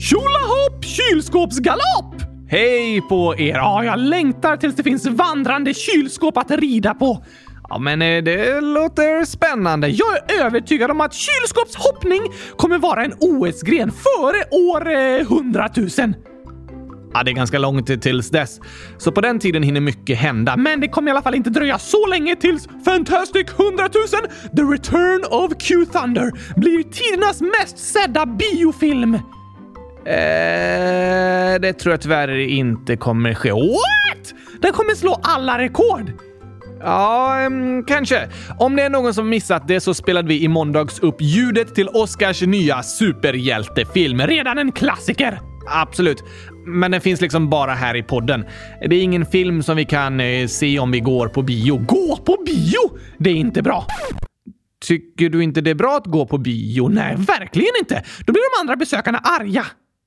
Tjolahopp kylskåpsgalopp! Hej på er! Ja, jag längtar tills det finns vandrande kylskåp att rida på. Ja, men eh, det låter spännande. Jag är övertygad om att kylskåpshoppning kommer vara en OS-gren före år eh, 100 000. Ja, det är ganska långt tills dess, så på den tiden hinner mycket hända. Men det kommer i alla fall inte dröja så länge tills Fantastic 100 000 The Return of Q Thunder blir tidernas mest sedda biofilm. Eh, det tror jag tyvärr inte kommer ske. What? Den kommer slå alla rekord! Ja, um, kanske. Om det är någon som missat det så spelade vi i måndags upp ljudet till Oscars nya superhjältefilm. Redan en klassiker! Absolut. Men den finns liksom bara här i podden. Det är ingen film som vi kan eh, se om vi går på bio. Gå på bio? Det är inte bra. Tycker du inte det är bra att gå på bio? Nej, verkligen inte. Då blir de andra besökarna arga.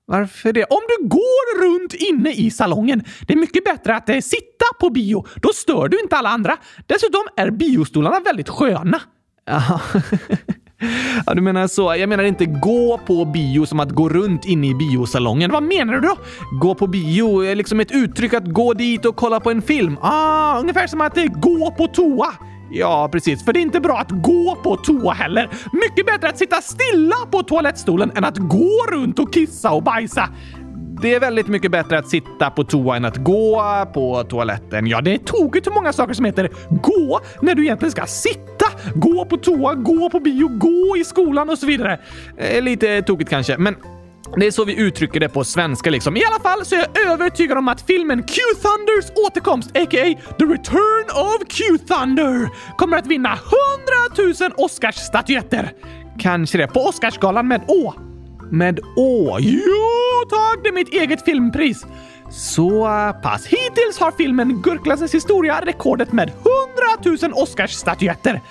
Varför det? Om du går runt inne i salongen. Det är mycket bättre att eh, sitta på bio. Då stör du inte alla andra. Dessutom är biostolarna väldigt sköna. Ja. du menar så. Jag menar inte gå på bio som att gå runt inne i biosalongen. Vad menar du då? Gå på bio är liksom ett uttryck att gå dit och kolla på en film. Ah, ungefär som att eh, gå på toa. Ja, precis. För det är inte bra att gå på toa heller. Mycket bättre att sitta stilla på toalettstolen än att gå runt och kissa och bajsa. Det är väldigt mycket bättre att sitta på toa än att gå på toaletten. Ja, det är tokigt hur många saker som heter gå när du egentligen ska sitta. Gå på toa, gå på bio, gå i skolan och så vidare. Eh, lite tokigt kanske, men det är så vi uttrycker det på svenska liksom. I alla fall så är jag övertygad om att filmen Q-Thunders återkomst, a.k.a. The Return of Q-Thunder, kommer att vinna 100 000 Oscarsstatyetter. Kanske det. På Oscarsgalan med Å. Med Å? Jo tack, det är mitt eget filmpris. Så pass. Hittills har filmen Gurkglassens historia rekordet med 100 000 Oscarsstatyetter.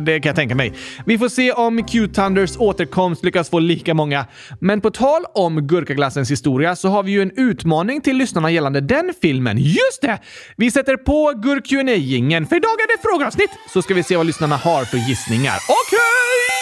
Det kan jag tänka mig. Vi får se om Q-Thunders återkomst lyckas få lika många. Men på tal om Gurkaglassens historia så har vi ju en utmaning till lyssnarna gällande den filmen. Just det! Vi sätter på gurk jingeln för idag är det frågeavsnitt så ska vi se vad lyssnarna har för gissningar. Okej! Okay!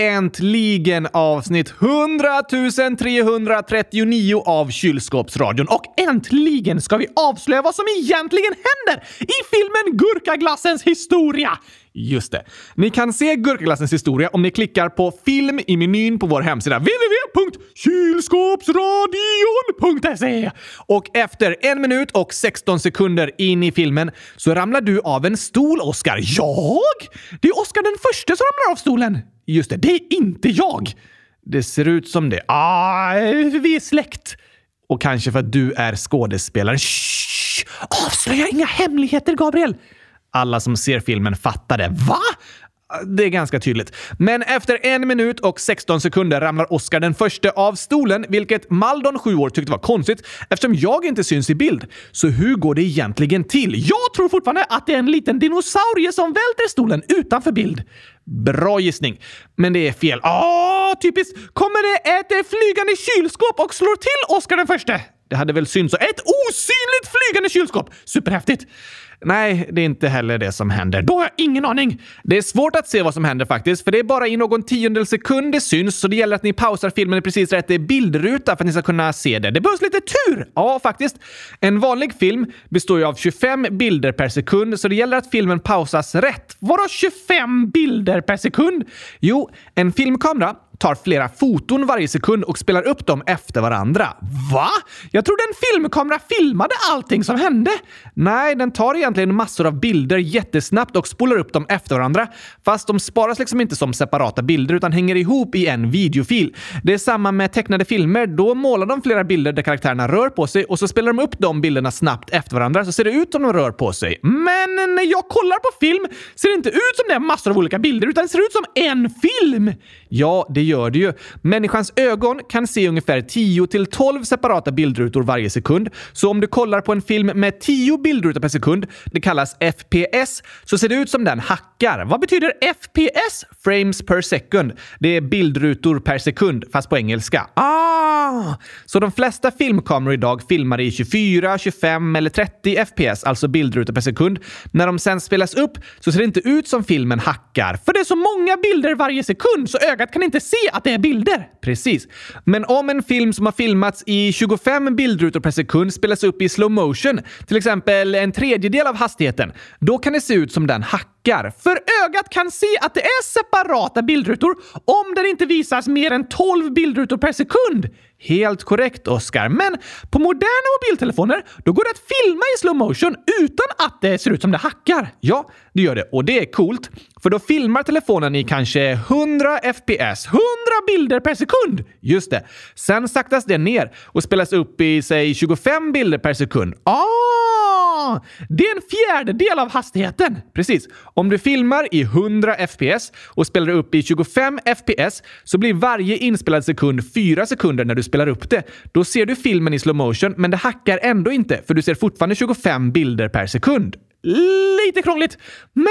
Äntligen avsnitt 100 339 av Kylskåpsradion. Och äntligen ska vi avslöja vad som egentligen händer i filmen Gurkaglassens historia. Just det. Ni kan se Gurkaglassens historia om ni klickar på film i menyn på vår hemsida www.kylskåpsradion.se. Och efter en minut och 16 sekunder in i filmen så ramlar du av en stol, Oskar. Jag? Det är Oskar den första som ramlar av stolen. Just det, det är inte jag! Det ser ut som det. Ah, vi är släkt. Och kanske för att du är skådespelare. Shh! Avslöja inga hemligheter, Gabriel! Alla som ser filmen fattar det. Va? Det är ganska tydligt. Men efter en minut och 16 sekunder ramlar Oscar den första av stolen, vilket Maldon, 7 år, tyckte var konstigt eftersom jag inte syns i bild. Så hur går det egentligen till? Jag tror fortfarande att det är en liten dinosaurie som välter stolen utanför bild. Bra gissning. Men det är fel. Ah, typiskt! Kommer det ett flygande kylskåp och slår till Oscar den första? Det hade väl synts. Ett osynligt flygande kylskåp! Superhäftigt! Nej, det är inte heller det som händer. Då har jag ingen aning. Det är svårt att se vad som händer faktiskt, för det är bara i någon tiondel sekund det syns, så det gäller att ni pausar filmen i precis rätt bildruta för att ni ska kunna se det. Det behövs lite tur! Ja, faktiskt. En vanlig film består ju av 25 bilder per sekund, så det gäller att filmen pausas rätt. Vadå 25 bilder per sekund? Jo, en filmkamera tar flera foton varje sekund och spelar upp dem efter varandra. Va? Jag trodde en filmkamera filmade allting som hände. Nej, den tar egentligen massor av bilder jättesnabbt och spolar upp dem efter varandra. Fast de sparas liksom inte som separata bilder utan hänger ihop i en videofil. Det är samma med tecknade filmer. Då målar de flera bilder där karaktärerna rör på sig och så spelar de upp de bilderna snabbt efter varandra så ser det ut som de rör på sig. Men när jag kollar på film ser det inte ut som det är massor av olika bilder utan det ser ut som en film. Ja, det gör det ju. Människans ögon kan se ungefär 10 till 12 separata bildrutor varje sekund. Så om du kollar på en film med 10 bildrutor per sekund det kallas FPS, så ser det ut som den hackar. Vad betyder FPS? Frames per second. Det är bildrutor per sekund, fast på engelska. Ah! Ah! Så de flesta filmkameror idag filmar i 24, 25 eller 30 FPS, alltså bildrutor per sekund. När de sen spelas upp så ser det inte ut som filmen hackar, för det är så många bilder varje sekund så ögat kan inte se att det är bilder. Precis. Men om en film som har filmats i 25 bildrutor per sekund spelas upp i slow motion, till exempel en tredjedel av hastigheten, då kan det se ut som den hackar. För ögat kan se att det är separata bildrutor om den inte visas mer än 12 bildrutor per sekund. Helt korrekt, Oskar. Men på moderna mobiltelefoner, då går det att filma i slow motion utan att det ser ut som det hackar. Ja, det gör det. Och det är coolt. För då filmar telefonen i kanske 100 FPS, 100 bilder per sekund. Just det. Sen saktas det ner och spelas upp i, säg, 25 bilder per sekund. Ah! Det är en fjärdedel av hastigheten. Precis. Om du filmar i 100 FPS och spelar upp i 25 FPS så blir varje inspelad sekund 4 sekunder när du spelar upp det. Då ser du filmen i slow motion, men det hackar ändå inte för du ser fortfarande 25 bilder per sekund. Lite krångligt, men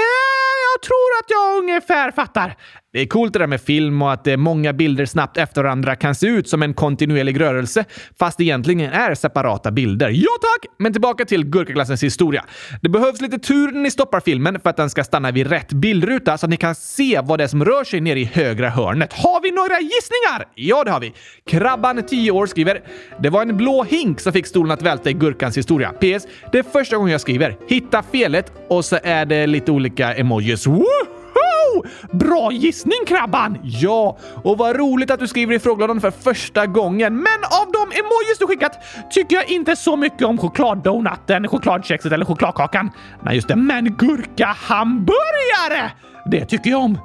jag tror att jag ungefär fattar. Det är coolt det där med film och att eh, många bilder snabbt efter varandra kan se ut som en kontinuerlig rörelse, fast det egentligen är separata bilder. Ja tack! Men tillbaka till gurkaglassens historia. Det behövs lite tur när ni stoppar filmen för att den ska stanna vid rätt bildruta så att ni kan se vad det är som rör sig nere i högra hörnet. Har vi några gissningar? Ja, det har vi. Krabban, 10 år, skriver “Det var en blå hink som fick stolen att välta i gurkans historia. PS. Det är första gången jag skriver. Hitta felet och så är det lite olika emojis. Woo! Bra gissning Krabban! Ja, och vad roligt att du skriver i frågelådan för första gången. Men av de emojis du skickat tycker jag inte så mycket om chokladdonaten, chokladkexet eller chokladkakan. Nej, just det. Men gurka-hamburgare! Det tycker jag om.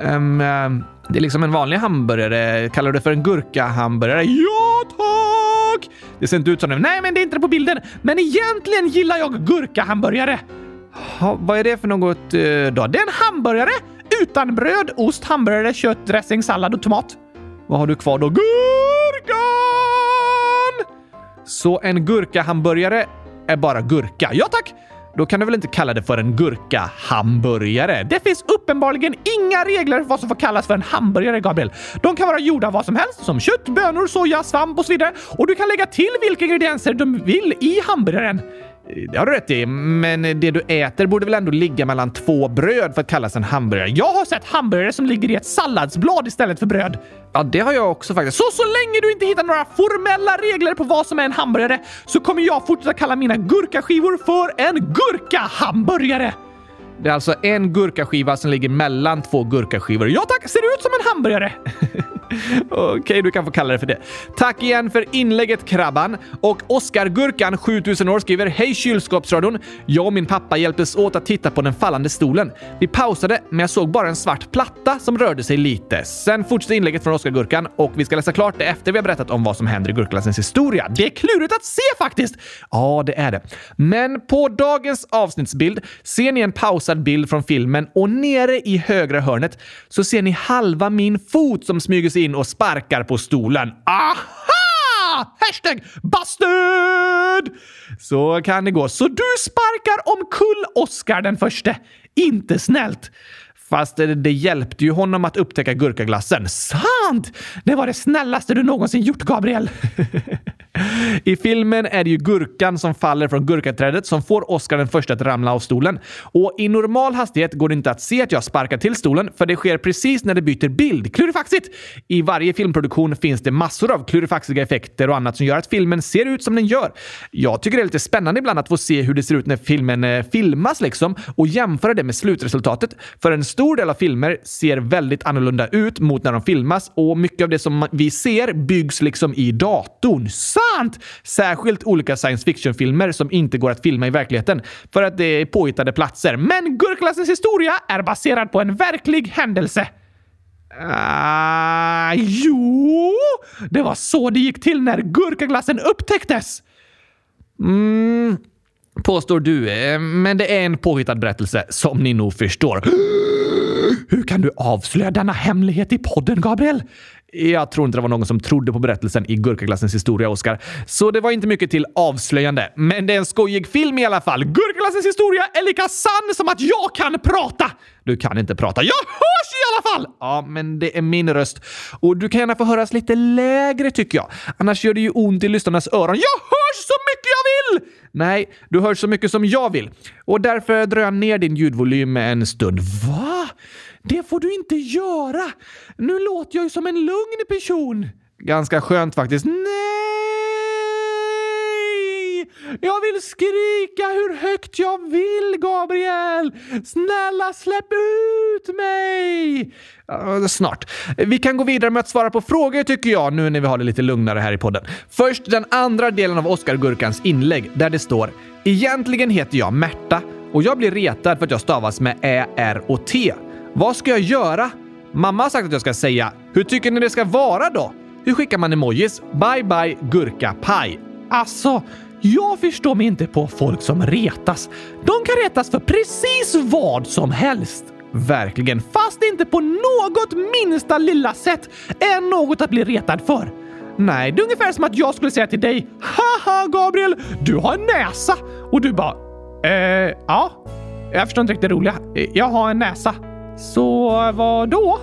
Um, um, det är liksom en vanlig hamburgare. Kallar du det för en gurka-hamburgare? Ja, tack! Det ser inte ut som det. Nej, men det är inte det på bilden. Men egentligen gillar jag gurka-hamburgare. Ha, vad är det för något eh, då? Det är en hamburgare utan bröd, ost, hamburgare, kött, dressing, sallad och tomat. Vad har du kvar då? Gurkan! Så en gurkahamburgare är bara gurka? Ja tack! Då kan du väl inte kalla det för en gurkahamburgare? Det finns uppenbarligen inga regler för vad som får kallas för en hamburgare, Gabriel. De kan vara gjorda av vad som helst, som kött, bönor, soja, svamp och så vidare. Och du kan lägga till vilka ingredienser du vill i hamburgaren. Det har du rätt i, men det du äter borde väl ändå ligga mellan två bröd för att kallas en hamburgare? Jag har sett hamburgare som ligger i ett salladsblad istället för bröd. Ja, det har jag också faktiskt. Så så länge du inte hittar några formella regler på vad som är en hamburgare så kommer jag fortsätta kalla mina gurkaskivor för en gurka-hamburgare. Det är alltså en gurkaskiva som ligger mellan två gurkaskivor. Ja tack, ser ut som en hamburgare. Okej, okay, du kan få kalla det för det. Tack igen för inlägget Krabban. Och Oskar Gurkan, 7000 år, skriver Hej kylskåpsradion! Jag och min pappa hjälptes åt att titta på den fallande stolen. Vi pausade, men jag såg bara en svart platta som rörde sig lite. Sen fortsatte inlägget från Oskar Gurkan och vi ska läsa klart det efter vi har berättat om vad som händer i gurklassens historia. Det är klurigt att se faktiskt! Ja, det är det. Men på dagens avsnittsbild ser ni en pausad bild från filmen och nere i högra hörnet så ser ni halva min fot som smyger sig in och sparkar på stolen. Aha! Hashtag busted! Så kan det gå. Så du sparkar omkull Oscar den förste. Inte snällt. Fast det, det hjälpte ju honom att upptäcka gurkaglassen. Sant! Det var det snällaste du någonsin gjort, Gabriel. I filmen är det ju gurkan som faller från gurkaträdet som får Oscar den första att ramla av stolen. Och i normal hastighet går det inte att se att jag sparkar till stolen, för det sker precis när det byter bild. Klurifaxigt! I varje filmproduktion finns det massor av klurifaxiga effekter och annat som gör att filmen ser ut som den gör. Jag tycker det är lite spännande ibland att få se hur det ser ut när filmen eh, filmas liksom och jämföra det med slutresultatet. För en stor del av filmer ser väldigt annorlunda ut mot när de filmas och mycket av det som vi ser byggs liksom i datorn sant! Särskilt olika science fiction-filmer som inte går att filma i verkligheten för att det är påhittade platser. Men Gurklassens historia är baserad på en verklig händelse. Uh, jo, det var så det gick till när gurkaglassen upptäcktes. Mm, påstår du, eh, men det är en påhittad berättelse som ni nog förstår. Hur kan du avslöja denna hemlighet i podden, Gabriel? Jag tror inte det var någon som trodde på berättelsen i Gurkaglassens historia, Oscar. Så det var inte mycket till avslöjande. Men det är en skojig film i alla fall. Gurkaglassens historia är lika sann som att jag kan prata! Du kan inte prata. Jag hörs i alla fall! Ja, men det är min röst. Och du kan gärna få höras lite lägre tycker jag. Annars gör det ju ont i lyssnarnas öron. Jag hörs så mycket jag vill! Nej, du hörs så mycket som jag vill. Och därför drar jag ner din ljudvolym en stund. Va? Det får du inte göra! Nu låter jag ju som en lugn person. Ganska skönt faktiskt. Nej! Jag vill skrika hur högt jag vill, Gabriel! Snälla släpp ut mig! Uh, snart. Vi kan gå vidare med att svara på frågor tycker jag, nu när vi har det lite lugnare här i podden. Först den andra delen av Oskar Gurkans inlägg där det står “Egentligen heter jag Märta och jag blir retad för att jag stavas med Ä, R och T. Vad ska jag göra? Mamma har sagt att jag ska säga “Hur tycker ni det ska vara då?” Hur skickar man emojis? Bye bye gurka paj. Alltså, jag förstår mig inte på folk som retas. De kan retas för precis vad som helst. Verkligen, fast inte på något minsta lilla sätt är något att bli retad för. Nej, det är ungefär som att jag skulle säga till dig “Haha Gabriel, du har en näsa” och du bara “Eh, ja, jag förstår inte riktigt det roliga. Jag har en näsa.” Så vad då?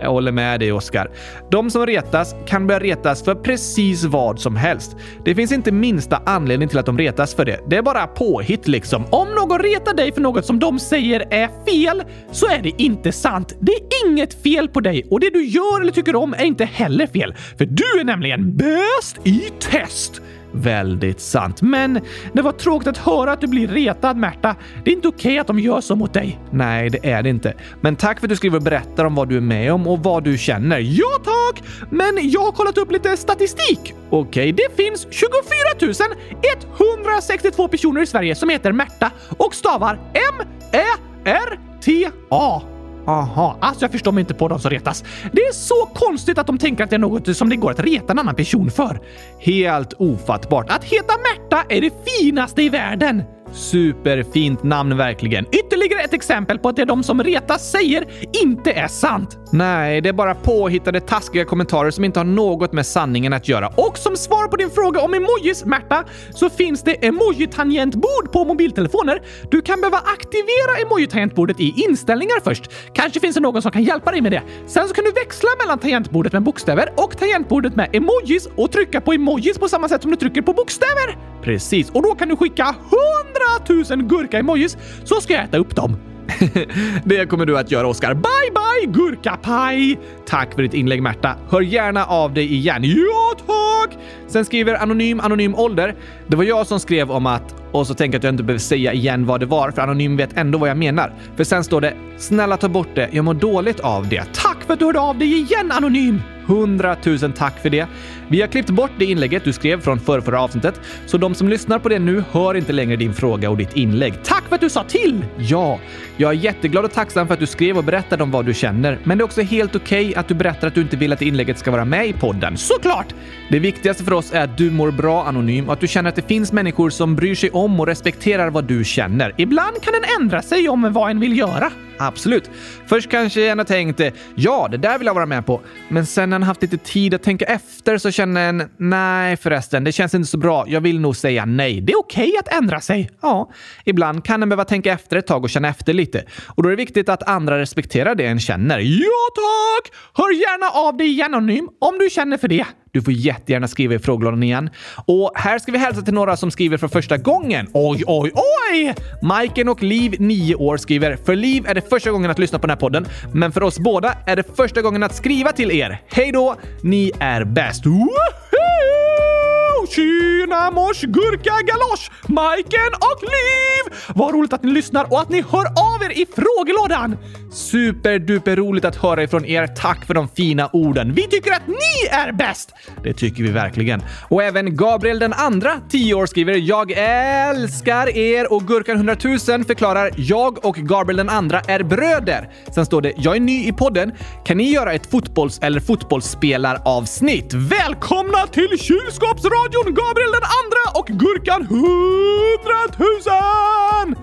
Jag håller med dig, Oskar. De som retas kan börja retas för precis vad som helst. Det finns inte minsta anledning till att de retas för det. Det är bara påhitt liksom. Om någon retar dig för något som de säger är fel, så är det inte sant. Det är inget fel på dig och det du gör eller tycker om är inte heller fel. För du är nämligen bäst i test! Väldigt sant. Men det var tråkigt att höra att du blir retad, Märta. Det är inte okej okay att de gör så mot dig. Nej, det är det inte. Men tack för att du skriver och berättar om vad du är med om och vad du känner. Ja, tack! Men jag har kollat upp lite statistik. Okej, okay, det finns 24 162 personer i Sverige som heter Märta och stavar M-Ä-R-T-A. Aha, alltså jag förstår mig inte på de som retas. Det är så konstigt att de tänker att det är något som det går att reta en annan person för. Helt ofattbart. Att heta Märta är det finaste i världen. Superfint namn verkligen. Ytterligare ett exempel på att det de som retas säger inte är sant. Nej, det är bara påhittade taskiga kommentarer som inte har något med sanningen att göra. Och som svar på din fråga om emojis, Märta, så finns det emoji-tangentbord på mobiltelefoner. Du kan behöva aktivera emoji-tangentbordet i inställningar först. Kanske finns det någon som kan hjälpa dig med det. Sen så kan du växla mellan tangentbordet med bokstäver och tangentbordet med emojis och trycka på emojis på samma sätt som du trycker på bokstäver. Precis, och då kan du skicka 100 000 gurka-emojis så ska jag äta upp dem. det kommer du att göra, Oskar. Bye, bye, gurkapaj! Tack för ditt inlägg, Märta. Hör gärna av dig igen. Ja, tack! Sen skriver Anonym Anonym Ålder. Det var jag som skrev om att... Och så tänker jag att jag inte behöver säga igen vad det var, för Anonym vet ändå vad jag menar. För sen står det “Snälla ta bort det, jag mår dåligt av det”. Tack för att du hörde av dig igen, Anonym! Hundratusen tack för det. Vi har klippt bort det inlägget du skrev från förra, avsnittet, så de som lyssnar på det nu hör inte längre din fråga och ditt inlägg. Tack för att du sa till! Ja, jag är jätteglad och tacksam för att du skrev och berättade om vad du känner, men det är också helt okej okay att du berättar att du inte vill att inlägget ska vara med i podden. Såklart! Det viktigaste för oss är att du mår bra anonym och att du känner att det finns människor som bryr sig om och respekterar vad du känner. Ibland kan en ändra sig om vad en vill göra. Absolut. Först kanske en har tänkt eh, ja, det där vill jag vara med på. Men sen när en haft lite tid att tänka efter så känner en nej förresten, det känns inte så bra. Jag vill nog säga nej. Det är okej okay att ändra sig. Ja, ibland kan en behöva tänka efter ett tag och känna efter lite. Och då är det viktigt att andra respekterar det en känner. Ja tack! Hör gärna av dig igen anonym om du känner för det. Du får jättegärna skriva i frågelådan igen. Och här ska vi hälsa till några som skriver för första gången. Oj, oj, oj! Majken och Liv, 9 år, skriver “För Liv är det första gången att lyssna på den här podden, men för oss båda är det första gången att skriva till er. Hej då! Ni är bäst!” Tjena mors gurka galosch! Majken och Liv! Vad roligt att ni lyssnar och att ni hör av er i frågelådan! Superduper roligt att höra ifrån er. Tack för de fina orden. Vi tycker att ni är bäst! Det tycker vi verkligen. Och även Gabriel den andra, 10 år, skriver “Jag älskar er” och Gurkan 100 000 förklarar “Jag och Gabriel den andra är bröder”. Sen står det “Jag är ny i podden. Kan ni göra ett fotbolls eller fotbollsspelar-avsnitt? Välkomna till kylskåpsradion Gabriel den andra och Gurkan 100 000!”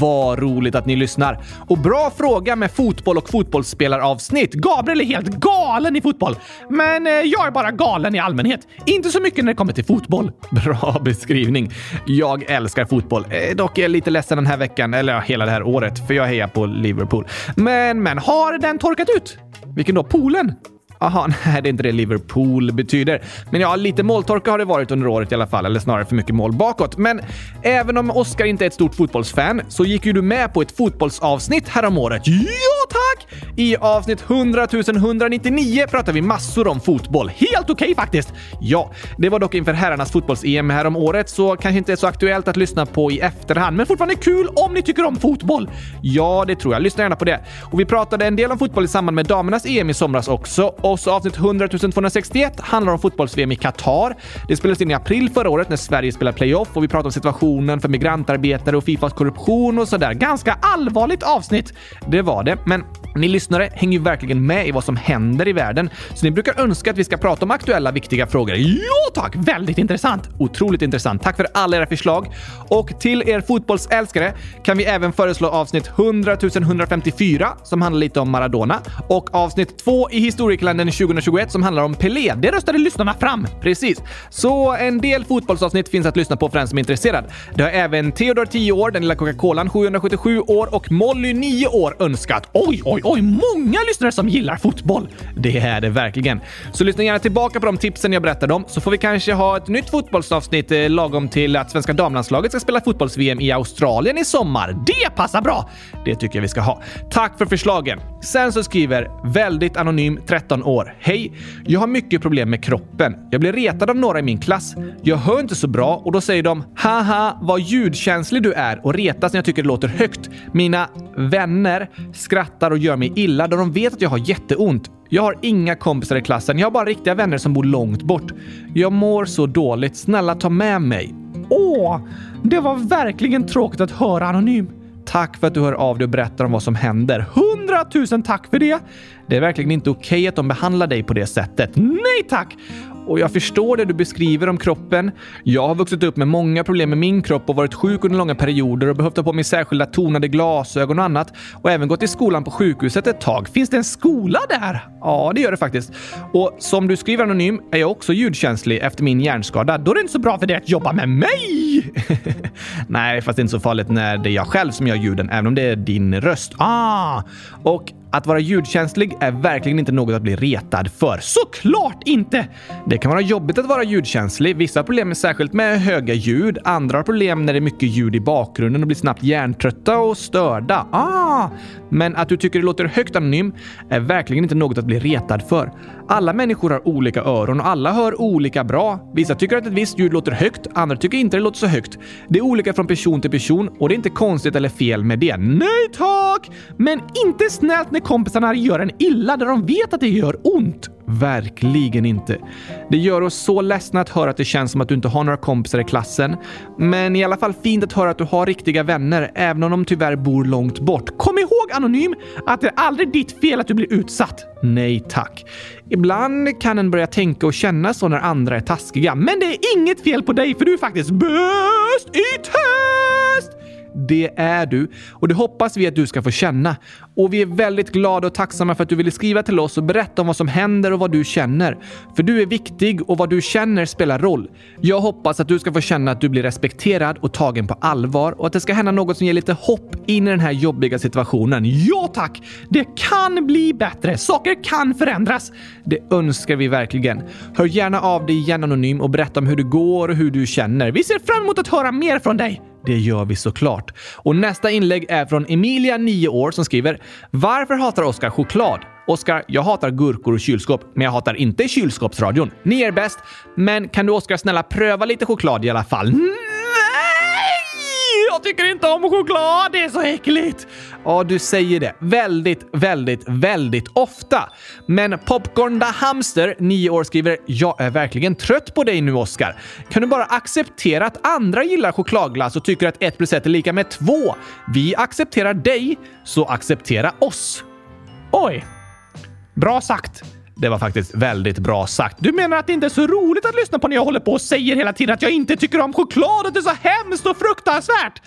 Vad roligt att ni lyssnar! Och bra fråga med fotboll och fotbollsspelaravsnitt. Gabriel är helt galen i fotboll, men eh, jag är bara galen i allmänhet. Inte så mycket när det kommer till fotboll. Bra beskrivning. Jag älskar fotboll. Eh, dock är jag lite ledsen den här veckan, eller ja, hela det här året, för jag hejar på Liverpool. Men, men, har den torkat ut? Vilken då? Poolen? Aha, nej, det är inte det Liverpool betyder. Men ja, lite måltorka har det varit under året i alla fall, eller snarare för mycket mål bakåt. Men även om Oskar inte är ett stort fotbollsfan så gick ju du med på ett fotbollsavsnitt häromåret. Ja, tack! I avsnitt 100 199 pratar vi massor om fotboll. Helt okej okay, faktiskt. Ja, det var dock inför herrarnas fotbolls-EM häromåret, så kanske inte är så aktuellt att lyssna på i efterhand, men fortfarande kul om ni tycker om fotboll. Ja, det tror jag. Lyssna gärna på det. Och vi pratade en del om fotboll i samband med damernas EM i somras också och så avsnitt 100 261 handlar om fotbolls-VM i Qatar. Det spelades in i april förra året när Sverige spelade playoff och vi pratade om situationen för migrantarbetare och Fifas korruption och sådär. Ganska allvarligt avsnitt. Det var det, men ni lyssnare hänger ju verkligen med i vad som händer i världen, så ni brukar önska att vi ska prata om aktuella viktiga frågor. Ja tack! Väldigt intressant! Otroligt intressant. Tack för alla era förslag. Och till er fotbollsälskare kan vi även föreslå avsnitt 100 154 som handlar lite om Maradona och avsnitt 2 i historiekalendern 2021 som handlar om Pelé. Det röstade lyssnarna fram. Precis. Så en del fotbollsavsnitt finns att lyssna på för den som är intresserad. Det har även Theodor 10 år, den lilla Coca-Colan 777 år och Molly 9 år önskat. Oj, oj, oj! Många lyssnare som gillar fotboll! Det är det verkligen. Så lyssna gärna tillbaka på de tipsen jag berättade om så får vi kanske ha ett nytt fotbollsavsnitt eh, lagom till att svenska damlandslaget ska spela fotbolls-VM i Australien i sommar. Det passar bra! Det tycker jag vi ska ha. Tack för förslagen! Sen så skriver väldigt anonym 13 år. Hej! Jag har mycket problem med kroppen. Jag blir retad av några i min klass. Jag hör inte så bra och då säger de “haha, vad ljudkänslig du är” och retas när jag tycker det låter högt. Mina vänner skrattar och gör mig illa då de vet att jag har jätteont. Jag har inga kompisar i klassen. Jag har bara riktiga vänner som bor långt bort. Jag mår så dåligt. Snälla ta med mig. Åh, det var verkligen tråkigt att höra Anonym. Tack för att du hör av dig och berättar om vad som händer. Hundratusen tack för det! Det är verkligen inte okej okay att de behandlar dig på det sättet. Nej tack! Och jag förstår det du beskriver om kroppen. Jag har vuxit upp med många problem med min kropp och varit sjuk under långa perioder och behövt ha på mig särskilda tonade glasögon och annat. Och även gått i skolan på sjukhuset ett tag. Finns det en skola där? Ja, det gör det faktiskt. Och som du skriver anonym är jag också ljudkänslig efter min hjärnskada. Då är det inte så bra för dig att jobba med mig! Nej, fast det är inte så farligt när det är jag själv som gör ljuden, även om det är din röst. Ah! Och att vara ljudkänslig är verkligen inte något att bli retad för. Såklart inte! Det kan vara jobbigt att vara ljudkänslig. Vissa har problem särskilt med höga ljud. Andra har problem när det är mycket ljud i bakgrunden och blir snabbt hjärntrötta och störda. Ah! Men att du tycker det låter högt anonym är verkligen inte något att bli retad för. Alla människor har olika öron och alla hör olika bra. Vissa tycker att ett visst ljud låter högt, andra tycker inte det låter så högt. Det är olika från person till person och det är inte konstigt eller fel med det. Nej tack! Men inte snällt när kompisarna gör en illa där de vet att det gör ont. Verkligen inte. Det gör oss så ledsna att höra att det känns som att du inte har några kompisar i klassen. Men i alla fall fint att höra att du har riktiga vänner, även om de tyvärr bor långt bort. Kom ihåg Anonym att det är aldrig ditt fel att du blir utsatt. Nej tack. Ibland kan en börja tänka och känna så när andra är taskiga, men det är inget fel på dig för du är faktiskt bäst i test! Det är du och det hoppas vi att du ska få känna. Och vi är väldigt glada och tacksamma för att du ville skriva till oss och berätta om vad som händer och vad du känner. För du är viktig och vad du känner spelar roll. Jag hoppas att du ska få känna att du blir respekterad och tagen på allvar och att det ska hända något som ger lite hopp in i den här jobbiga situationen. Ja tack! Det kan bli bättre. Saker kan förändras. Det önskar vi verkligen. Hör gärna av dig igen Anonym och berätta om hur det går och hur du känner. Vi ser fram emot att höra mer från dig. Det gör vi såklart. Och nästa inlägg är från Emilia, 9 år, som skriver “Varför hatar Oskar choklad?” Oskar, jag hatar gurkor och kylskåp, men jag hatar inte kylskåpsradion. Ni är bäst, men kan du Oskar snälla pröva lite choklad i alla fall? Mm. Jag tycker inte om choklad, det är så äckligt! Ja, du säger det väldigt, väldigt, väldigt ofta. Men Popcorn the Hamster, 9 år, skriver “Jag är verkligen trött på dig nu, Oscar. Kan du bara acceptera att andra gillar chokladglass och tycker att 1 plus 1 är lika med 2? Vi accepterar dig, så acceptera oss.” Oj! Bra sagt. Det var faktiskt väldigt bra sagt. Du menar att det inte är så roligt att lyssna på när jag håller på och säger hela tiden att jag inte tycker om choklad och att det är så hemskt och fruktansvärt?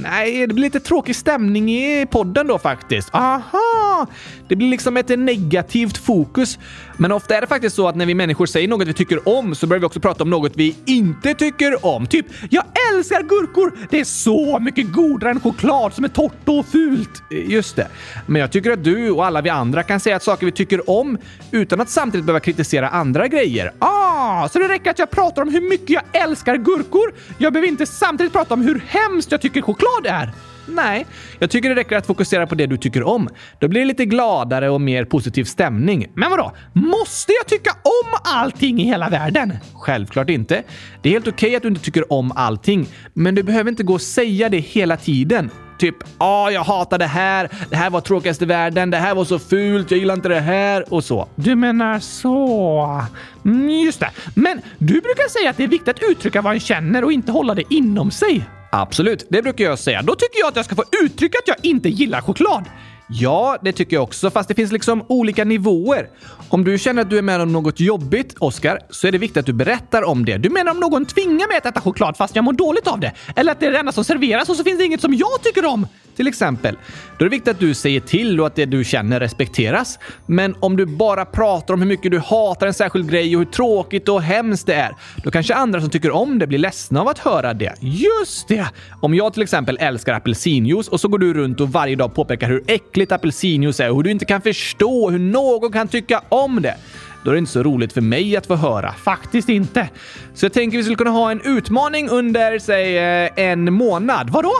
Nej, det blir lite tråkig stämning i podden då faktiskt. Aha! Det blir liksom ett negativt fokus. Men ofta är det faktiskt så att när vi människor säger något vi tycker om så börjar vi också prata om något vi inte tycker om. Typ, jag älskar gurkor! Det är så mycket godare än choklad som är torrt och fult. Just det. Men jag tycker att du och alla vi andra kan säga att saker vi tycker om utan att samtidigt behöva kritisera andra grejer. Ah, så det räcker att jag pratar om hur mycket jag älskar gurkor. Jag behöver inte samtidigt prata om hur hemskt jag tycker choklad är. Nej, jag tycker det räcker att fokusera på det du tycker om. Då blir det lite gladare och mer positiv stämning. Men vadå? Måste jag tycka om allting i hela världen? Självklart inte. Det är helt okej okay att du inte tycker om allting, men du behöver inte gå och säga det hela tiden. Typ “Åh, jag hatar det här. Det här var tråkigast i världen. Det här var så fult. Jag gillar inte det här” och så. Du menar så? Mm, just det. Men du brukar säga att det är viktigt att uttrycka vad en känner och inte hålla det inom sig. Absolut, det brukar jag säga. Då tycker jag att jag ska få uttrycka att jag inte gillar choklad. Ja, det tycker jag också, fast det finns liksom olika nivåer. Om du känner att du är med om något jobbigt, Oskar, så är det viktigt att du berättar om det. Du menar om någon tvingar mig att äta choklad fast jag mår dåligt av det? Eller att det är det enda som serveras och så finns det inget som jag tycker om? Till exempel. Då är det viktigt att du säger till och att det du känner respekteras. Men om du bara pratar om hur mycket du hatar en särskild grej och hur tråkigt och hemskt det är, då kanske andra som tycker om det blir ledsna av att höra det. Just det! Om jag till exempel älskar apelsinjuice och så går du runt och varje dag påpekar hur äckligt apelsinjuice är och hur du inte kan förstå hur någon kan tycka om det då är det inte så roligt för mig att få höra. Faktiskt inte. Så jag tänker vi skulle kunna ha en utmaning under, säg, eh, en månad. Vadå?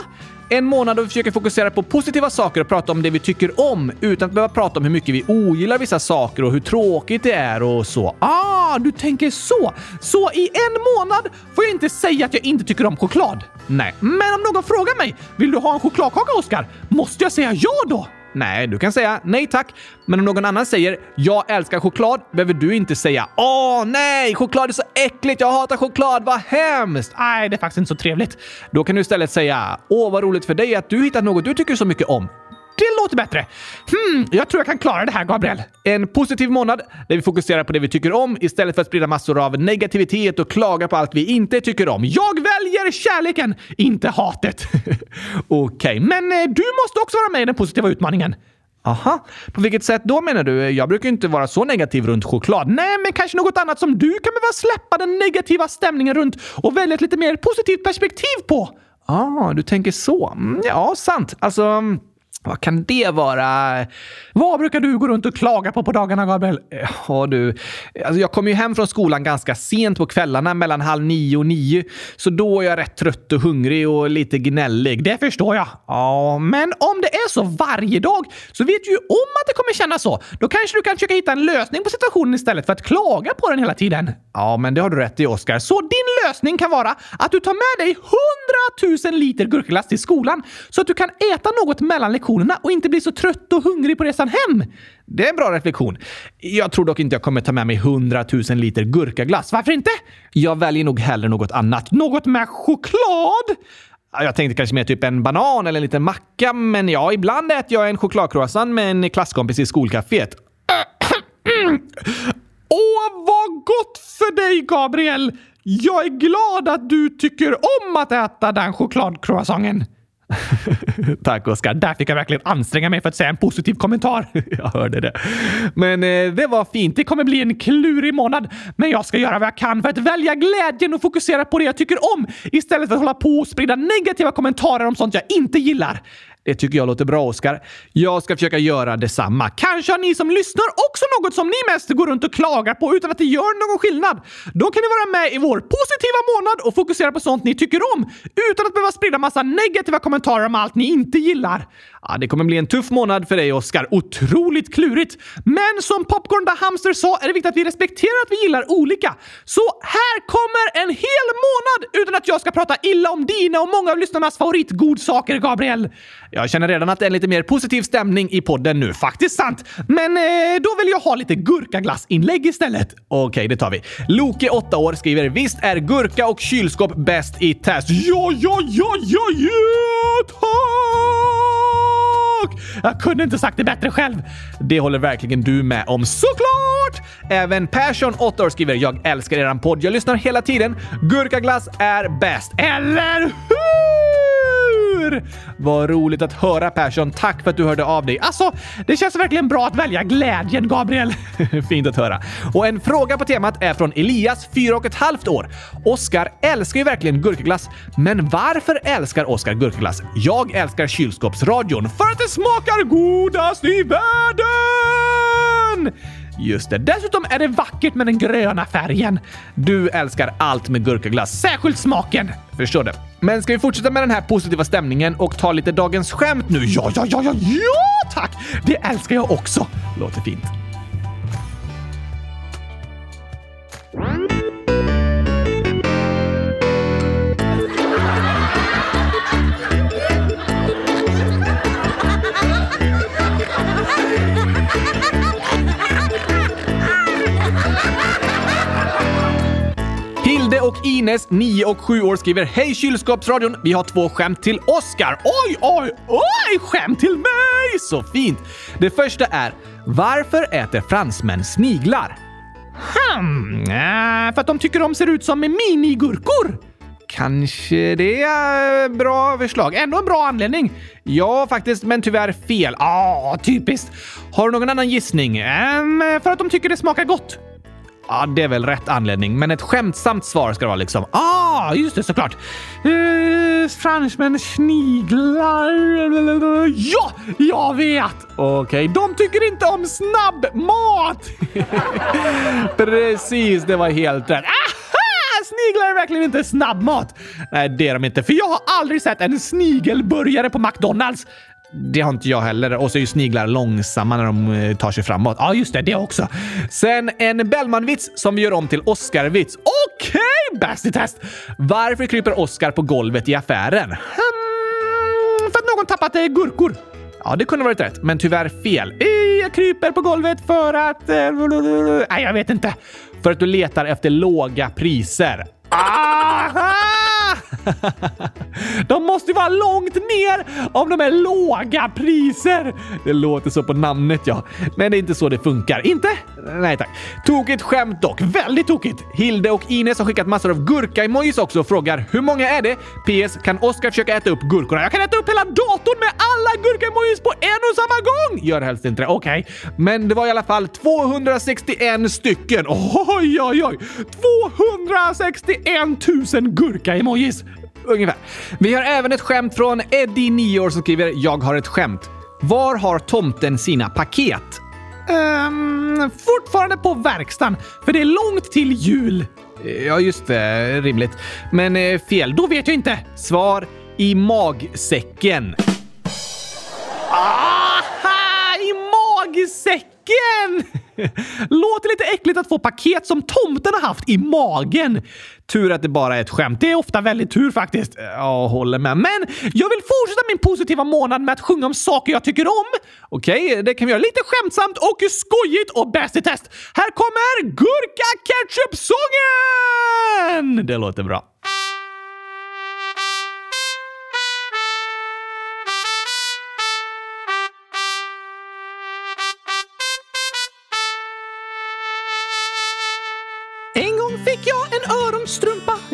En månad då vi försöker fokusera på positiva saker och prata om det vi tycker om utan att behöva prata om hur mycket vi ogillar vissa saker och hur tråkigt det är och så. Ah, du tänker så! Så i en månad får jag inte säga att jag inte tycker om choklad? Nej. Men om någon frågar mig, vill du ha en chokladkaka Oskar? Måste jag säga ja då? Nej, du kan säga nej tack. Men om någon annan säger “Jag älskar choklad” behöver du inte säga “Åh nej, choklad är så äckligt, jag hatar choklad, vad hemskt!” Nej, det är faktiskt inte så trevligt. Då kan du istället säga “Åh, vad roligt för dig att du hittat något du tycker så mycket om” det låter bättre. Hmm, jag tror jag kan klara det här, Gabriel. En positiv månad där vi fokuserar på det vi tycker om istället för att sprida massor av negativitet och klaga på allt vi inte tycker om. Jag väljer kärleken, inte hatet. Okej, okay, men eh, du måste också vara med i den positiva utmaningen. Aha, på vilket sätt då menar du? Jag brukar inte vara så negativ runt choklad. Nej, men kanske något annat som du kan behöva släppa den negativa stämningen runt och välja ett lite mer positivt perspektiv på. Ah, du tänker så. Mm, ja, sant. Alltså, mm, vad kan det vara? Vad brukar du gå runt och klaga på på dagarna, Gabriel? Ja, du. Alltså jag kommer ju hem från skolan ganska sent på kvällarna, mellan halv nio och nio. Så då är jag rätt trött och hungrig och lite gnällig. Det förstår jag. Ja, men om det är så varje dag så vet du ju om att det kommer kännas så. Då kanske du kan försöka hitta en lösning på situationen istället för att klaga på den hela tiden. Ja, men det har du rätt i, Oskar. Så din lösning kan vara att du tar med dig hundratusen liter gurkaglass till skolan så att du kan äta något mellan lektionerna lektionerna och inte bli så trött och hungrig på resan hem. Det är en bra reflektion. Jag tror dock inte jag kommer ta med mig 100 000 liter gurkaglass. Varför inte? Jag väljer nog hellre något annat. Något med choklad? Jag tänkte kanske mer typ en banan eller en liten macka, men ja, ibland äter jag en chokladcroissant med en klasskompis i skolcaféet. Åh, vad gott för dig, Gabriel! Jag är glad att du tycker om att äta den chokladcroissanten. Tack Oskar. Där fick jag verkligen anstränga mig för att säga en positiv kommentar. jag hörde det. Men eh, det var fint. Det kommer bli en klurig månad, men jag ska göra vad jag kan för att välja glädjen och fokusera på det jag tycker om istället för att hålla på och sprida negativa kommentarer om sånt jag inte gillar. Det tycker jag låter bra, Oskar. Jag ska försöka göra detsamma. Kanske har ni som lyssnar också något som ni mest går runt och klagar på utan att det gör någon skillnad. Då kan ni vara med i vår positiva månad och fokusera på sånt ni tycker om utan att behöva sprida massa negativa kommentarer om allt ni inte gillar. Ja, det kommer bli en tuff månad för dig, Oskar. Otroligt klurigt. Men som Popcorn the Hamster sa är det viktigt att vi respekterar att vi gillar olika. Så här kommer en hel månad utan att jag ska prata illa om dina och många av lyssnarnas favoritgodsaker, Gabriel. Jag känner redan att det är en lite mer positiv stämning i podden nu. Faktiskt sant. Men eh, då vill jag ha lite gurkaglassinlägg istället. Okej, okay, det tar vi. Loke, 8 år, skriver “Visst är gurka och kylskåp bäst i test?” Ja, ja, ja, ja, ja, tack! Jag kunde inte sagt det bättre själv. Det håller verkligen du med om såklart! Även Persson, 8 år, skriver “Jag älskar eran podd. Jag lyssnar hela tiden. Gurkaglass är bäst. Eller hur?” Hur? Vad roligt att höra Persson. Tack för att du hörde av dig. Alltså, det känns verkligen bra att välja glädjen, Gabriel. Fint att höra. Och en fråga på temat är från Elias, fyra och ett halvt år. Oskar älskar ju verkligen gurkaglass, men varför älskar Oskar gurkaglass? Jag älskar kylskåpsradion för att det smakar godast i världen! Just det. Dessutom är det vackert med den gröna färgen. Du älskar allt med gurkaglass, särskilt smaken. Förstår det. Men ska vi fortsätta med den här positiva stämningen och ta lite dagens skämt nu? Ja, ja, ja, ja, ja, tack! Det älskar jag också. Låter fint. Och Ines, 9 och 7 år, skriver Hej kylskåpsradion! Vi har två skämt till Oskar. Oj, oj, oj! Skämt till mig! Så fint! Det första är Varför äter fransmän sniglar? Hmm, för att de tycker de ser ut som minigurkor. Kanske det är bra förslag. Ändå en bra anledning. Ja, faktiskt, men tyvärr fel. Ah, typiskt. Har du någon annan gissning? Um, för att de tycker det smakar gott. Ja, det är väl rätt anledning, men ett skämtsamt svar ska det vara liksom. Ah, just det, såklart. Uh, fransmän sniglar... Ja, jag vet! Okej, okay. de tycker inte om snabbmat! Precis, det var helt rätt. Aha! Sniglar är verkligen inte snabbmat! Nej, det är de inte, för jag har aldrig sett en snigelburgare på McDonalds. Det har inte jag heller. Och så är ju sniglar långsamma när de eh, tar sig framåt. Ja, just det. Det också. Sen en Bellman-vits som vi gör om till Oscar-vits. Okej, okay, bäst i test! Varför kryper Oscar på golvet i affären? Hmm, för att någon tappat eh, gurkor. Ja, det kunde varit rätt, men tyvärr fel. Eh, jag kryper på golvet för att... Nej, jag vet inte. För att du letar efter låga priser. Aha! de måste ju vara långt ner om de är låga priser. Det låter så på namnet ja. Men det är inte så det funkar. Inte? Nej tack. Tokigt skämt dock. Väldigt tokigt. Hilde och Ines har skickat massor av gurka-emojis också och frågar hur många är det? PS. Kan Oskar försöka äta upp gurkorna? Jag kan äta upp hela datorn med alla gurka-emojis på en och samma gång! Gör helst inte det. Okej. Okay. Men det var i alla fall 261 stycken. Oj, oj, oj! 261 000 gurka-emojis! Ungefär. Vi har även ett skämt från Eddie, 9 år, som skriver “Jag har ett skämt. Var har tomten sina paket?” um, Fortfarande på verkstaden, för det är långt till jul. Ja, just det. Rimligt. Men eh, fel. Då vet jag inte. Svar i magsäcken. Aha! I magsäcken! Låter lite äckligt att få paket som tomten har haft i magen. Tur att det bara är ett skämt. Det är ofta väldigt tur faktiskt. Jag håller med. Men jag vill fortsätta min positiva månad med att sjunga om saker jag tycker om. Okej, okay, det kan vi göra lite skämtsamt och skojigt och bäst i test. Här kommer Gurka Ketchup-sången! Det låter bra.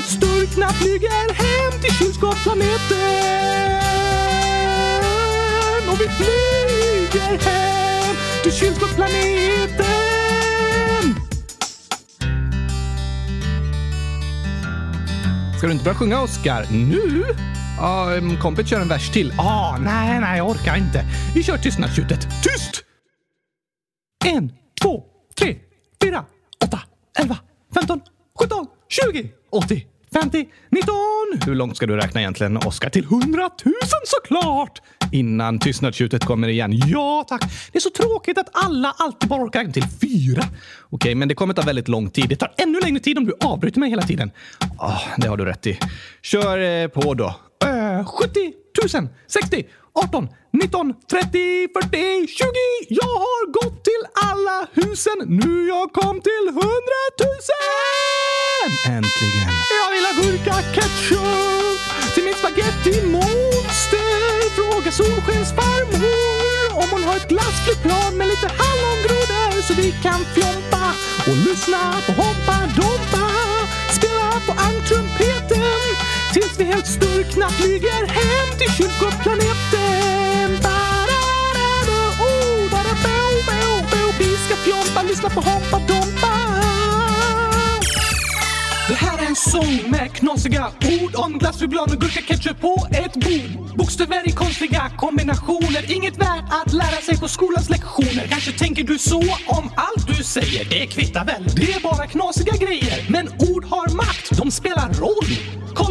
helt sturkna flyger hem till kylskåpsplaneten. Och vi flyger hem till kylskåpsplaneten. Ska du inte börja sjunga, Oskar? Nu? Ja, kompet kör en vers till. Ah, nej, nej, jag orkar inte. Vi kör tystnadstjutet. Tyst! En, två, tre, fyra, åtta, elva, femton, sjutton, tjugo, åttio, 50, 19. Hur långt ska du räkna egentligen, Oskar? Till 100 000 såklart! Innan tystnadstjutet kommer igen. Ja, tack. Det är så tråkigt att alla alltid bara orkar räkna till fyra. Okej, men det kommer ta väldigt lång tid. Det tar ännu längre tid om du avbryter mig hela tiden. Oh, det har du rätt i. Kör eh, på då. Uh, 70 000, 60, 18, 19, 30, 40, 20. Jag har gått till alla husen. Nu jag kom till 100 000! Äntligen! Jag vill ha gurka ketchup till min spaghetti monster. Fråga Solskens farmor om hon har ett glassflygplan med lite hallongrodor så vi kan fjompa och lyssna på Hoppa Dompa. Spela på ankrumpeten tills vi helt sturkna flyger hem till kyrkoplaneten. Sång med knasiga ord om glass, choklad och gurka, ketchup på ett bord. Bokstäver i konstiga kombinationer, inget värt att lära sig på skolans lektioner. Kanske tänker du så om allt du säger, det kvittar väl? Det är bara knasiga grejer. Men ord har makt, de spelar roll.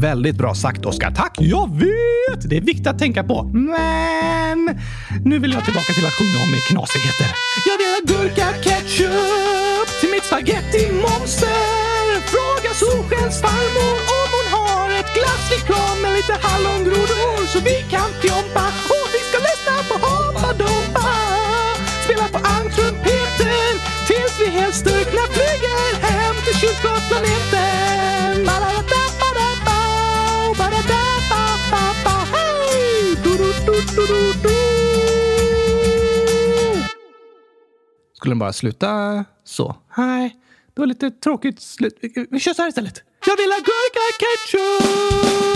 Väldigt bra sagt, Oskar. Tack! Jag vet! Det är viktigt att tänka på. Men nu vill jag tillbaka till att sjunga om knasigheter. Jag vill ha gurka ketchup till mitt spaghetti-monster. Fråga Solskens farmor om hon har ett glasslikör med lite hallongrodor så vi kan fjompa och vi ska lyssna på Hoppa Dompa. Spela på ankrumpeten tills vi helt styrkna flyger hem till kylskåpsplaneten. Skulle den bara sluta så? Nej, det var lite tråkigt slut. Vi kör så här istället. Jag vill ha gurka ketchup!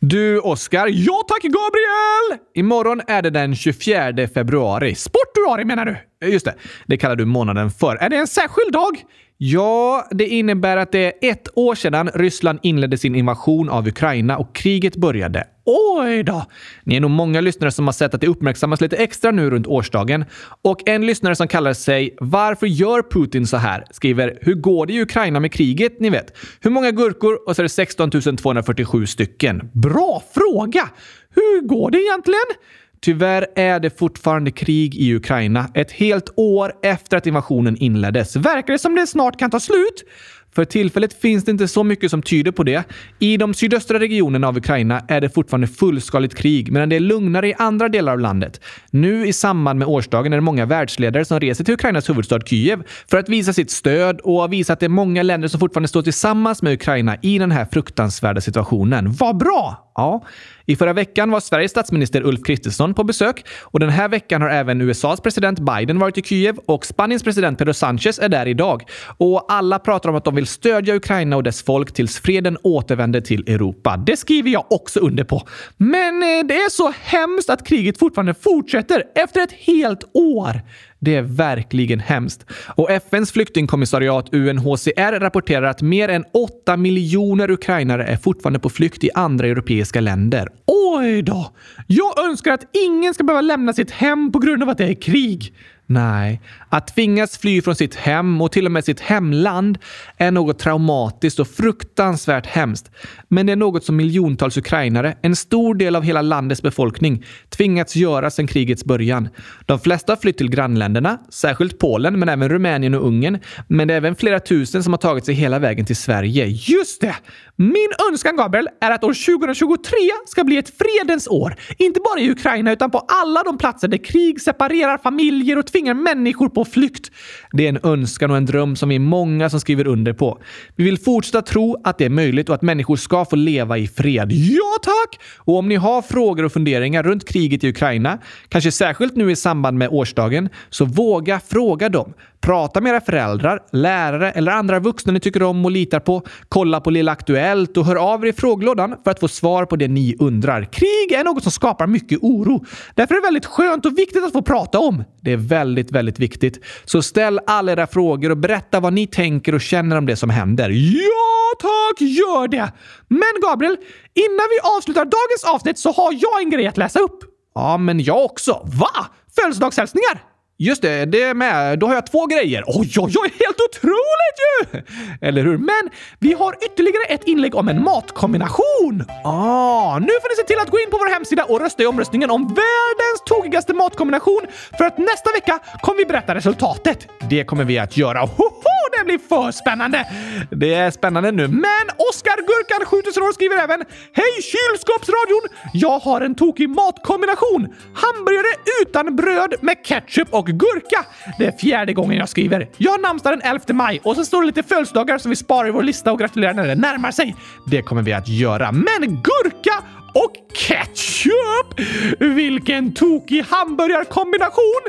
Du, Oskar. Ja tack, Gabriel! Imorgon är det den 24 februari. Sportuari menar du? Just det, det kallar du månaden för. Är det en särskild dag? Ja, det innebär att det är ett år sedan Ryssland inledde sin invasion av Ukraina och kriget började. Oj då! Ni är nog många lyssnare som har sett att det uppmärksammas lite extra nu runt årsdagen. Och en lyssnare som kallar sig “Varför gör Putin så här?” skriver “Hur går det i Ukraina med kriget?” Ni vet. Hur många gurkor? Och så är det 16 247 stycken. Bra fråga! Hur går det egentligen? Tyvärr är det fortfarande krig i Ukraina, ett helt år efter att invasionen inleddes. Verkar det som det snart kan ta slut? För tillfället finns det inte så mycket som tyder på det. I de sydöstra regionerna av Ukraina är det fortfarande fullskaligt krig, medan det är lugnare i andra delar av landet. Nu i samband med årsdagen är det många världsledare som reser till Ukrainas huvudstad Kiev för att visa sitt stöd och visa att det är många länder som fortfarande står tillsammans med Ukraina i den här fruktansvärda situationen. Vad bra! Ja, i förra veckan var Sveriges statsminister Ulf Kristersson på besök och den här veckan har även USAs president Biden varit i Kiev och Spaniens president Pedro Sanchez är där idag. Och alla pratar om att de vill vill stödja Ukraina och dess folk tills freden återvänder till Europa. Det skriver jag också under på. Men eh, det är så hemskt att kriget fortfarande fortsätter efter ett helt år. Det är verkligen hemskt. Och FNs flyktingkommissariat UNHCR rapporterar att mer än 8 miljoner ukrainare är fortfarande på flykt i andra europeiska länder. Oj då! Jag önskar att ingen ska behöva lämna sitt hem på grund av att det är krig. Nej, att tvingas fly från sitt hem och till och med sitt hemland är något traumatiskt och fruktansvärt hemskt. Men det är något som miljontals ukrainare, en stor del av hela landets befolkning, tvingats göra sedan krigets början. De flesta har flytt till grannländerna, särskilt Polen, men även Rumänien och Ungern. Men det är även flera tusen som har tagit sig hela vägen till Sverige. Just det! Min önskan, Gabriel, är att år 2023 ska bli ett fredens år. Inte bara i Ukraina, utan på alla de platser där krig separerar familjer och tvingar tvingar människor på flykt. Det är en önskan och en dröm som vi är många som skriver under på. Vi vill fortsätta tro att det är möjligt och att människor ska få leva i fred. Ja, tack! Och om ni har frågor och funderingar runt kriget i Ukraina, kanske särskilt nu i samband med årsdagen, så våga fråga dem. Prata med era föräldrar, lärare eller andra vuxna ni tycker om och litar på. Kolla på Lilla Aktuellt och hör av er i frågelådan för att få svar på det ni undrar. Krig är något som skapar mycket oro. Därför är det väldigt skönt och viktigt att få prata om. Det är väldigt, väldigt väldigt viktigt. Så ställ alla era frågor och berätta vad ni tänker och känner om det som händer. Ja, tack! Gör det! Men Gabriel, innan vi avslutar dagens avsnitt så har jag en grej att läsa upp. Ja, men jag också. Va? Födelsedagshälsningar? Just det, det med. Då har jag två grejer. Oj, oj, oj, helt otroligt ju! Eller hur? Men vi har ytterligare ett inlägg om en matkombination. Ah, nu får ni se till att gå in på vår hemsida och rösta i omröstningen om världens tokigaste matkombination för att nästa vecka kommer vi berätta resultatet. Det kommer vi att göra. Hoho, bli för spännande! Det är spännande nu, men Oskar Gurkan 7000 år skriver även Hej kylskåpsradion! Jag har en tokig matkombination. Hamburgare utan bröd med ketchup och gurka. Det är fjärde gången jag skriver. Jag har namnsdag den 11 maj och så står det lite födelsedagar som vi sparar i vår lista och gratulerar när det närmar sig. Det kommer vi att göra. Men gurka och ketchup! Vilken tokig hamburgarkombination!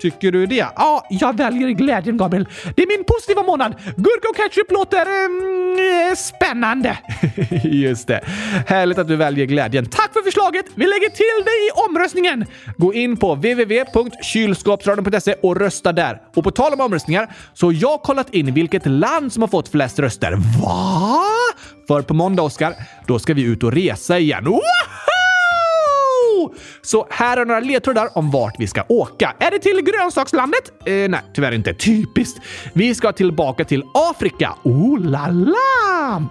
Tycker du det? Ja, jag väljer glädjen, Gabriel. Det är min positiva månad. Gurka och ketchup låter mm, spännande. Just det. Härligt att du väljer glädjen. Tack för förslaget! Vi lägger till dig i omröstningen. Gå in på www.kylskapsradion.se och rösta där. Och på tal om omröstningar så har jag kollat in vilket land som har fått flest röster. Va? För på måndag, Oskar, då ska vi ut och resa igen. Så här är några ledtrådar om vart vi ska åka. Är det till grönsakslandet? Eh, nej, tyvärr inte. Typiskt. Vi ska tillbaka till Afrika. Oh la la!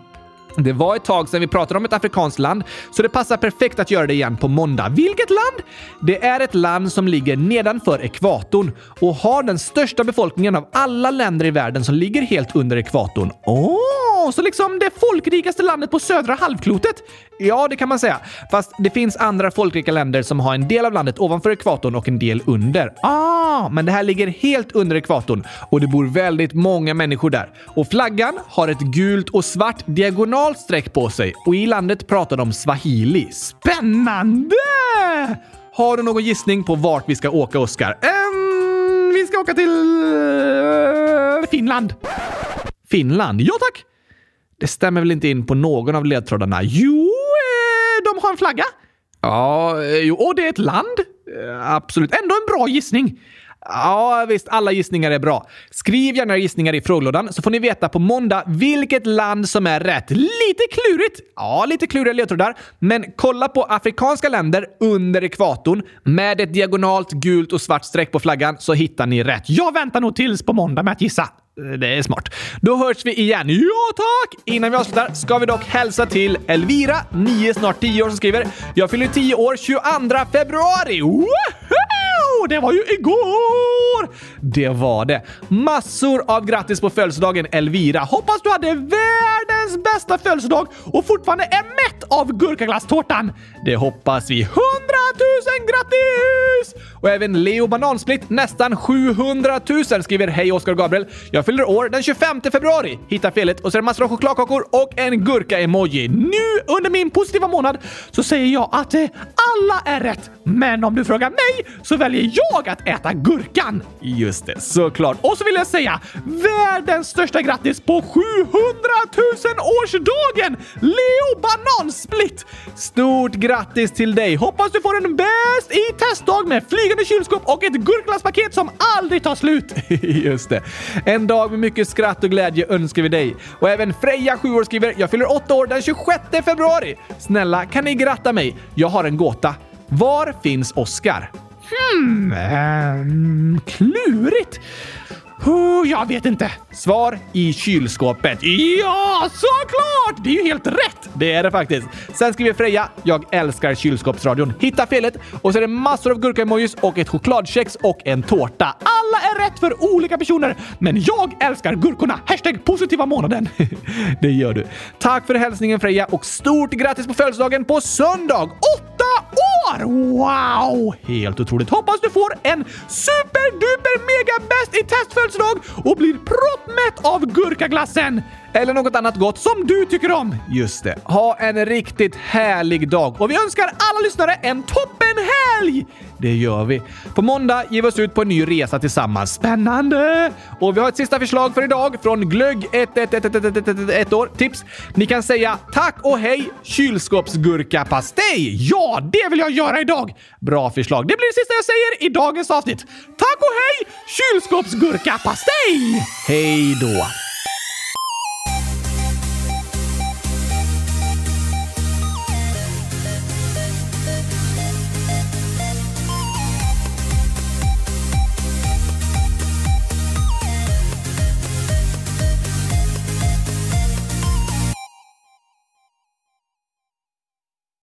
Det var ett tag sedan vi pratade om ett afrikanskt land, så det passar perfekt att göra det igen på måndag. Vilket land? Det är ett land som ligger nedanför ekvatorn och har den största befolkningen av alla länder i världen som ligger helt under ekvatorn. Åh, så liksom det folkrikaste landet på södra halvklotet? Ja, det kan man säga. Fast det finns andra folkrika länder som har en del av landet ovanför ekvatorn och en del under. Ah, men det här ligger helt under ekvatorn och det bor väldigt många människor där. Och flaggan har ett gult och svart diagonalt streck på sig och i landet pratar de swahili. Spännande! Har du någon gissning på vart vi ska åka, Oskar? Um, vi ska åka till eh, Finland. Finland? Ja, tack! Det stämmer väl inte in på någon av ledtrådarna? Jo, eh, de har en flagga. Ja, eh, jo, och det är ett land. Eh, absolut. Ändå en bra gissning. Ja, visst. Alla gissningar är bra. Skriv gärna gissningar i frågelådan så får ni veta på måndag vilket land som är rätt. Lite klurigt. Ja, lite kluriga ledtrådar. Men kolla på afrikanska länder under ekvatorn med ett diagonalt gult och svart streck på flaggan så hittar ni rätt. Jag väntar nog tills på måndag med att gissa. Det är smart. Då hörs vi igen. Ja, tack! Innan vi avslutar ska vi dock hälsa till Elvira, 9, snart 10 år, som skriver “Jag fyller 10 år 22 februari”. Det var ju igår! Det var det. Massor av grattis på födelsedagen Elvira. Hoppas du hade världens bästa födelsedag och fortfarande är mätt av gurkaglasstårtan. Det hoppas vi. 100 000 grattis! Och även Leo Banansplitt, nästan 700 000, skriver Hej Oskar och Gabriel. Jag fyller år den 25 februari. Hitta felet och så är det massor av chokladkakor och en gurka-emoji. Nu under min positiva månad så säger jag att eh, alla är rätt. Men om du frågar mig så väljer jag att äta gurkan. Just det, såklart. Och så vill jag säga världens största grattis på 700 000 årsdagen! Leo Split! Stort grattis till dig! Hoppas du får en bäst i testdag med flygande kylskåp och ett gurkglasspaket som aldrig tar slut. Just det. En dag med mycket skratt och glädje önskar vi dig. Och även Freja, 7 år, skriver “Jag fyller 8 år den 26 februari. Snälla, kan ni gratta mig? Jag har en gåta. Var finns Oskar?” Hmm, um, klurigt. Oh, jag vet inte. Svar i kylskåpet. Ja, såklart! Det är ju helt rätt! Det är det faktiskt. Sen skriver Freja, jag älskar kylskåpsradion. Hitta felet och så är det massor av gurka-emojis och ett chokladkex och en tårta. Alla är rätt för olika personer, men jag älskar gurkorna. Hashtag positiva månaden. det gör du. Tack för hälsningen Freja och stort grattis på födelsedagen på söndag! Åtta år! Kvar! Wow! Helt otroligt. Hoppas du får en superduper mega bäst i testfödelsedag och blir proppmätt av gurkaglassen! Eller något annat gott som du tycker om. Just det. Ha en riktigt härlig dag och vi önskar alla lyssnare en toppenhelg! Det gör vi. På måndag ger vi oss ut på en ny resa tillsammans. Spännande! Och vi har ett sista förslag för idag från Glögg 1 år. Tips! Ni kan säga tack och hej kylskåpsgurkapastej. Ja, det vill jag göra idag! Bra förslag. Det blir det sista jag säger i dagens avsnitt. Tack och hej kylskåpsgurkapastej! Hej då!